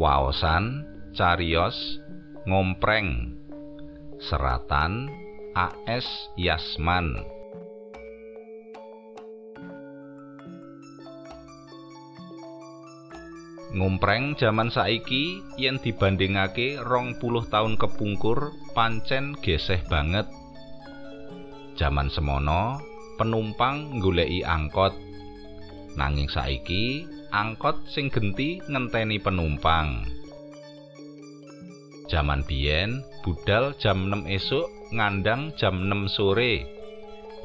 Waosan cariyos ngompreng seratan AS Yasman Ngompreng jaman saiki yen dibandingake rong puluh taun kepungkur pancen geseh banget. Jaman semono penumpang nggoleki angkot. Nanging saiki angkot sing genti ngenteni penumpang. Jaman biyen budal jam 6 esuk ngandang jam 6 sore.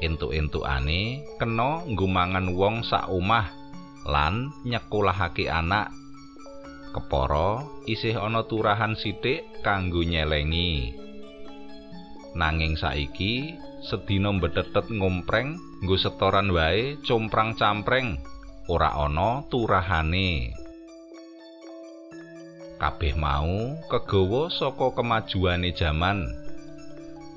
Entuk-entukane kena nggumangan wong sak omah lan nyekolahake anak. kepara isih ana turahan sithik kanggo nyelengi. Nanging saiki sedina mbetetet ngompreng nggo setoran wae comprang-campreng ora ana turahane. Kabeh mau kegawa saka kemajuane jaman.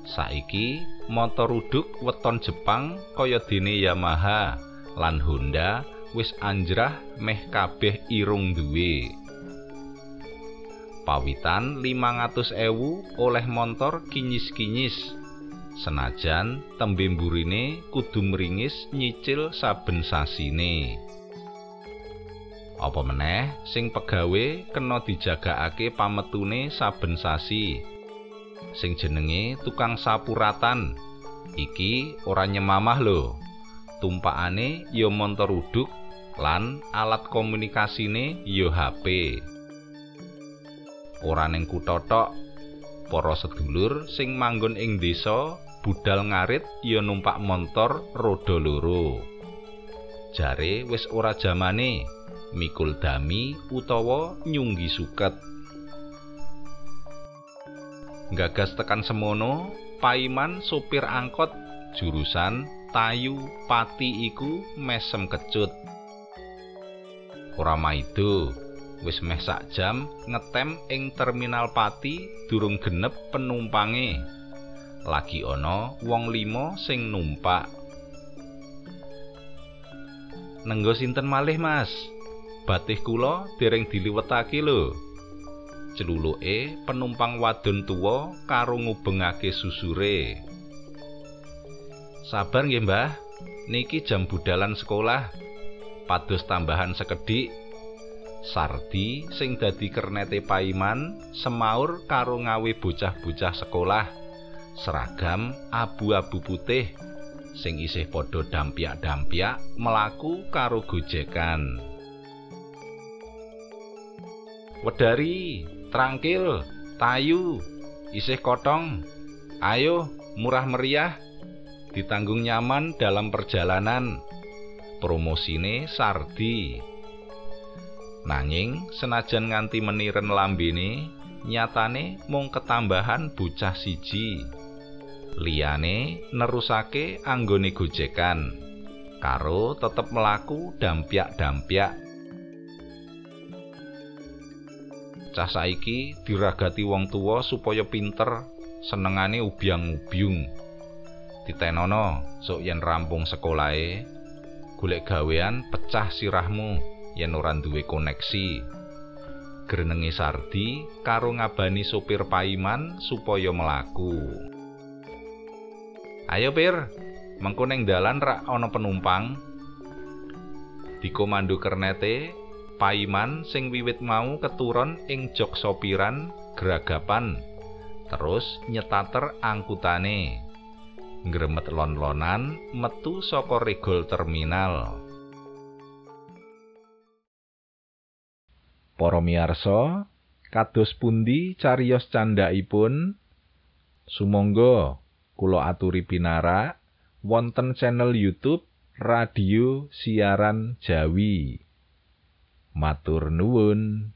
Saiki motor uduk weton Jepang kaya dene Yamaha lan Honda wis anjrah meh kabeh irung duwe. pawitan 500.000 oleh montor kinyis-kinyis. Senajan tembe mburine kudu mringis nyicil saben sasine. Apa meneh sing pegawe kena dijagakake pametune saben sasi. Sing jenenge tukang sapuratan. Iki ora nyemamah lho. Tumpakane ya montor uduk lan alat komunikasine ya HP. ora ning kutha tok para sedulur sing manggon ing desa budal ngarit ya numpak montor roda loro jare wis ora jamane mikul dami utawa nyunggi suket gagas tekan semono paiman sopir angkot jurusan tayu pati iku mesem kecut ora maido wis meh sak jam ngetem ing terminal Pati durung genep penumpange. Lagi ana wong limo sing numpak. Nenggo sinten malih, Mas? Batih kula dereng diliwetake lho. Celuluke penumpang wadon tuwa karo ngubengake susure. Sabar nggih, Mbah. Niki jam budalan sekolah. Pados tambahan sekedhik Sardi sing dadi kernete Paiman semaur karo ngawe bocah-bocah sekolah seragam abu-abu putih sing isih padha dampyak-dampyak melaku karo gojekan. Wedari, trangkil, tayu, isih kotong. Ayo, murah meriah, ditanggung nyaman dalam perjalanan. Promosine Sardi. Nanging senajan nganti meniren lambene, nyatane mung ketambahan bocah siji. Liyane nerusake anggone gojekan karo tetep melaku dampyak-dampyak. Cah saiki diragati wong tuwa supaya pinter, senengane ubyang-ubyung. Ditenono sok yen rampung sekolahe, golek gawean pecah sirahmu. yen ora duwe koneksi. Grenenge Sardi karo ngabani sopir Paiman supaya melaku. Ayo Pir, mengko ning dalan rak ana penumpang. Dikomando kernete, Paiman sing wiwit mau keturon ing jok sopiran geragapan. Terus nyetater angkutane. Ngremet lon-lonan metu saka regol terminal. Para miyarsa, kados pundi cariyos candhaipun? Sumangga kula aturi pinarak wonten channel YouTube Radio Siaran Jawi. Matur nuwun.